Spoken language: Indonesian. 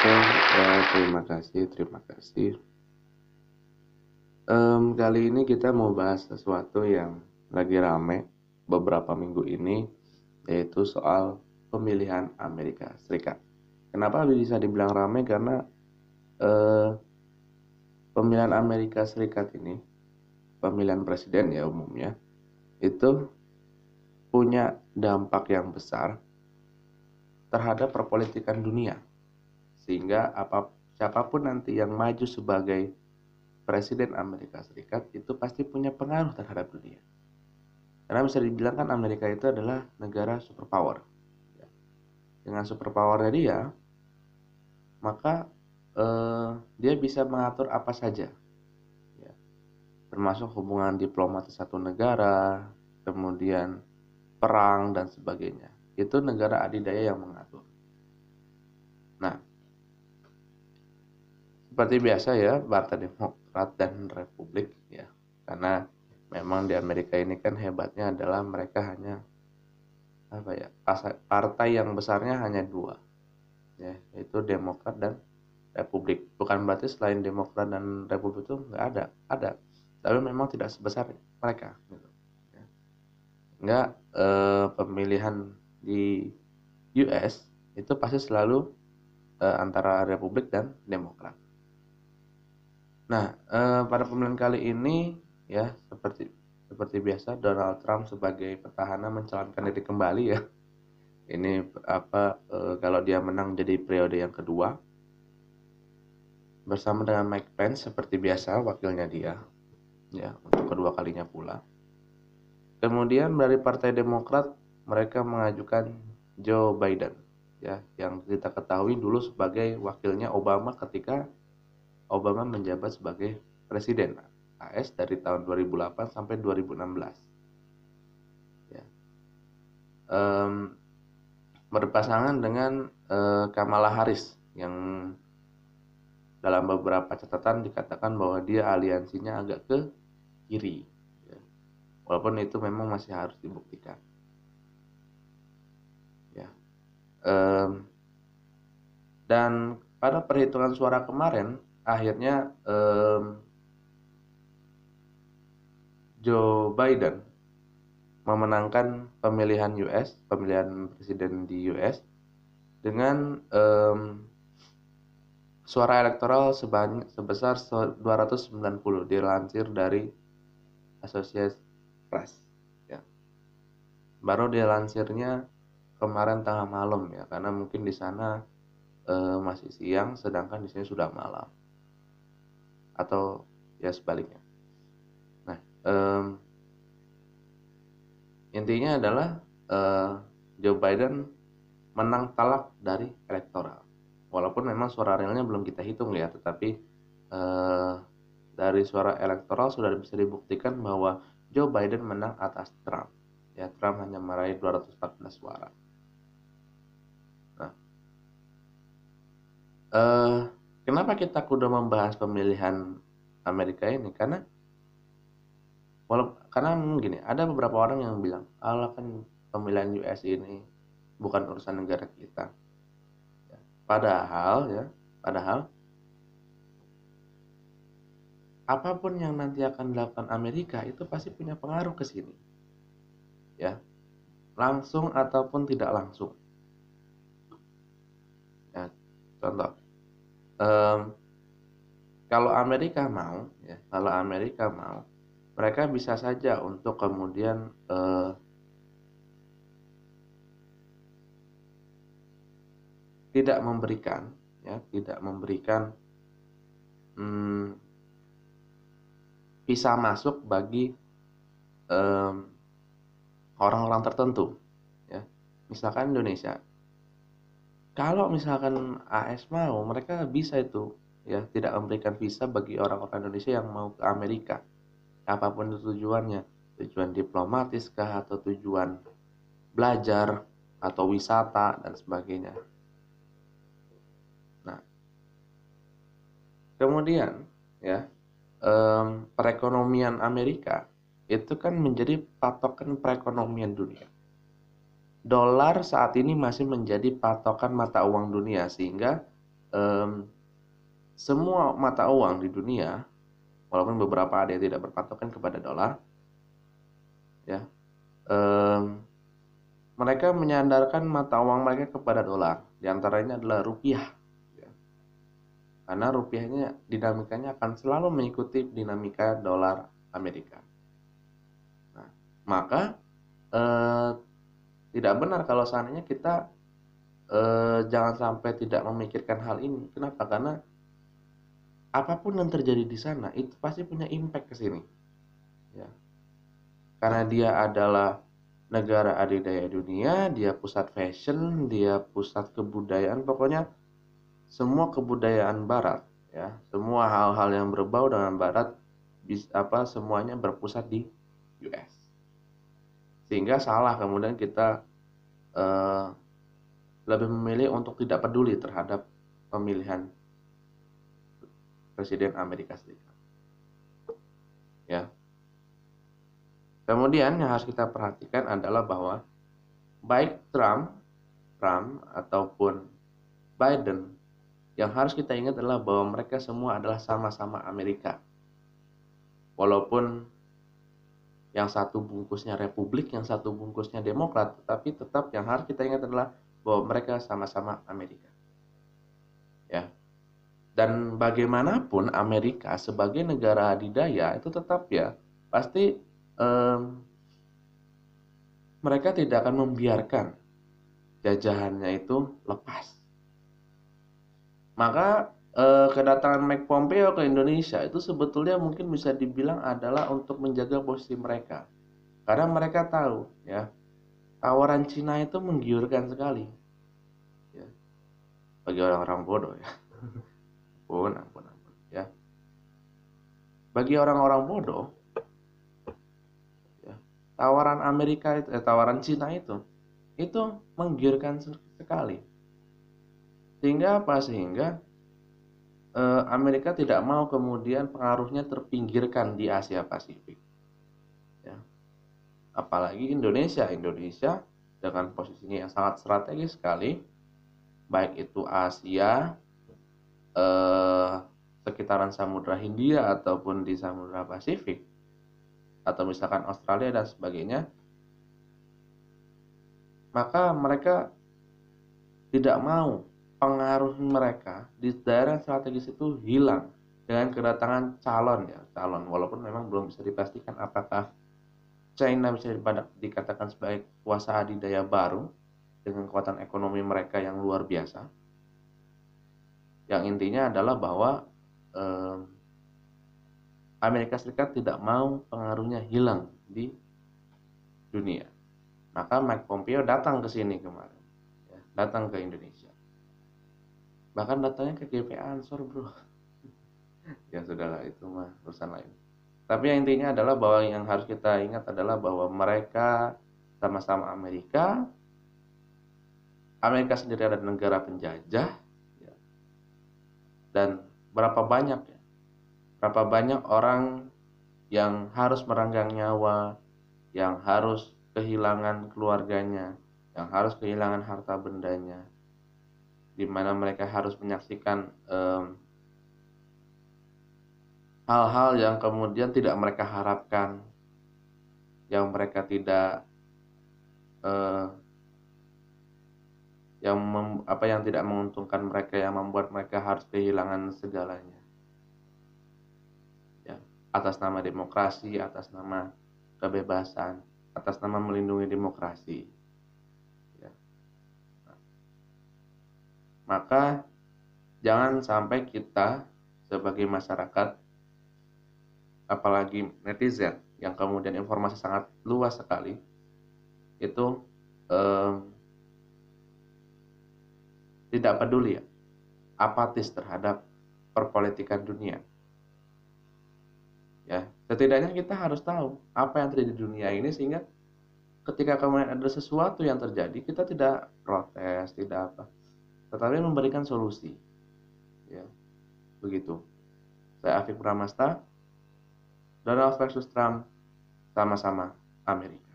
Oke, ya, terima kasih, terima kasih. Em, kali ini kita mau bahas sesuatu yang lagi rame beberapa minggu ini, yaitu soal pemilihan Amerika Serikat. Kenapa bisa dibilang rame? Karena eh, pemilihan Amerika Serikat ini, pemilihan presiden ya umumnya, itu punya dampak yang besar terhadap perpolitikan dunia sehingga apa siapa pun nanti yang maju sebagai presiden Amerika Serikat itu pasti punya pengaruh terhadap dunia. Karena bisa dibilang kan Amerika itu adalah negara superpower. Ya. dengan superpowernya dia maka eh, dia bisa mengatur apa saja. Ya. termasuk hubungan diplomatis satu negara kemudian perang dan sebagainya. Itu negara adidaya yang mengatur. Nah seperti biasa ya Partai Demokrat dan Republik ya. Karena memang di Amerika ini kan hebatnya adalah mereka hanya apa ya partai yang besarnya hanya dua ya yaitu Demokrat dan Republik. Bukan berarti selain Demokrat dan Republik itu nggak ada ada. Tapi memang tidak sebesar mereka gitu ya. nggak eh, pemilihan di US itu pasti selalu eh, antara Republik dan Demokrat Nah, eh, pada pemilihan kali ini ya seperti seperti biasa Donald Trump sebagai petahana mencalonkan diri kembali ya. Ini apa eh, kalau dia menang jadi periode yang kedua bersama dengan Mike Pence seperti biasa wakilnya dia ya untuk kedua kalinya pula. Kemudian dari Partai Demokrat mereka mengajukan Joe Biden ya yang kita ketahui dulu sebagai wakilnya Obama ketika Obama menjabat sebagai presiden AS dari tahun 2008 sampai 2016. Ya. Um, berpasangan dengan uh, Kamala Harris yang dalam beberapa catatan dikatakan bahwa dia aliansinya agak ke kiri. Ya. Walaupun itu memang masih harus dibuktikan. Ya. Um, dan pada perhitungan suara kemarin akhirnya um, Joe Biden memenangkan pemilihan US, pemilihan presiden di US dengan um, suara elektoral sebanyak sebesar 290 dilansir dari Associated Press ya. Baru dilansirnya kemarin tengah malam ya karena mungkin di sana e, masih siang sedangkan di sini sudah malam atau ya sebaliknya. Nah, um, intinya adalah uh, Joe Biden menang talak dari elektoral. Walaupun memang suara realnya belum kita hitung ya, tetapi uh, dari suara elektoral sudah bisa dibuktikan bahwa Joe Biden menang atas Trump. Ya, Trump hanya meraih 214 suara. Nah, uh, Kenapa kita kuda membahas pemilihan Amerika ini? Karena walau karena gini, ada beberapa orang yang bilang, "Allah kan pemilihan US ini bukan urusan negara kita." Ya, padahal ya, padahal apa pun yang nanti akan dilakukan Amerika itu pasti punya pengaruh ke sini. Ya. Langsung ataupun tidak langsung. Ya, contoh um, kalau Amerika mau ya kalau Amerika mau mereka bisa saja untuk kemudian uh, tidak memberikan ya tidak memberikan hmm, visa masuk bagi orang-orang um, tertentu ya. Misalkan Indonesia kalau misalkan AS mau mereka bisa itu ya. Tidak memberikan visa bagi orang-orang Indonesia yang mau ke Amerika. Apa pun itu tujuannya. Tujuan diplomatis kah atau tujuan belajar atau wisata dan sebagainya. Nah. Kemudian ya um, perekonomian Amerika itu kan menjadi patokan perekonomian dunia dolar saat ini masih menjadi patokan mata uang dunia sehingga um, semua mata uang di dunia, walaupun beberapa ada yang tidak berpatokan kepada dolar, ya, um, mereka menyandarkan mata uang mereka kepada dolar. Di antaranya adalah rupiah. Ya. Karena rupiahnya dinamikanya akan selalu mengikuti dinamika dolar Amerika. Nah, maka eh, tidak benar kalau seandainya kita eh, jangan sampai tidak memikirkan hal ini. Kenapa? Karena apa pun yang terjadi di sana itu pasti punya impact ke sini. Ya. Karena dia adalah negara adidaya dunia, dia pusat fashion, dia pusat kebudayaan, pokoknya semua kebudayaan barat ya, semua hal-hal yang berbau dengan barat bis, apa semuanya berpusat di US. Sehingga salah kemudian kita uh, lebih memilih untuk tidak peduli terhadap pemilihan presiden Amerika Serikat. Ya, Kemudian yang harus kita perhatikan adalah bahwa baik Trump, Trump ataupun Biden yang harus kita ingat adalah bahwa mereka semua adalah sama-sama Amerika. Walaupun yang satu bungkusnya Republik, yang satu bungkusnya Demokrat, tetapi tetap yang harus kita ingat adalah bahwa mereka sama-sama Amerika. Ya. Dan bagaimanapun Amerika sebagai negara adidaya itu tetap ya pasti um, mereka tidak akan membiarkan jajahannya itu lepas. Maka eh, kedatangan Mike Pompeo ke Indonesia itu sebetulnya mungkin bisa dibilang adalah untuk menjaga posisi mereka. Karena mereka tahu ya, tawaran Cina itu menggiurkan sekali. Ya. Bagi orang-orang bodoh ya. ampun, ampun, ampun ya. Bagi orang-orang bodoh, tawaran Amerika itu eh, tawaran Cina itu itu menggiurkan sekali sehingga apa sehingga eh, Amerika tidak mau kemudian pengaruhnya terpinggirkan di Asia Pasifik. Ya. Apalagi Indonesia. Indonesia dengan posisinya yang sangat strategis sekali baik itu Asia eh, sekitaran Samudra Hindia ataupun di Samudra Pasifik atau misalkan Australia dan sebagainya maka mereka tidak mau pengaruh mereka di daerah strategis itu hilang dengan kedatangan calon ya calon walaupun memang belum bisa dipastikan apakah China bisa dikatakan sebagai kuasa adidaya baru dengan kekuatan ekonomi mereka yang luar biasa yang intinya adalah bahwa eh, Amerika Serikat tidak mau pengaruhnya hilang di dunia. Maka Mike Pompeo datang ke sini kemarin, ya, datang ke Indonesia. Bahkan datangnya ke GP Ansor, bro. ya sudahlah itu mah urusan lain. Tapi yang intinya adalah bahwa yang harus kita ingat adalah bahwa mereka sama-sama Amerika. Amerika sendiri adalah negara penjajah, ya. dan berapa banyak ya Berapa banyak orang yang harus meranggang nyawa, yang harus kehilangan keluarganya, yang harus kehilangan harta bendanya, di mana mereka harus menyaksikan hal-hal yang kemudian tidak mereka harapkan, yang mereka tidak uh, yang mem, apa yang tidak menguntungkan mereka yang membuat mereka harus kehilangan segalanya atas nama demokrasi, atas nama kebebasan, atas nama melindungi demokrasi. Ya. Nah. Maka jangan sampai kita sebagai masyarakat, apalagi netizen yang kemudian informasi sangat luas sekali, itu eh, tidak peduli apatis terhadap perpolitikan dunia. Ya setidaknya kita harus tahu apa yang terjadi di dunia ini sehingga ketika kemudian ada sesuatu yang terjadi kita tidak protes tidak apa tetapi memberikan solusi. Ya begitu. Saya Afif Pramasta Donald versus Trump sama-sama. Amerika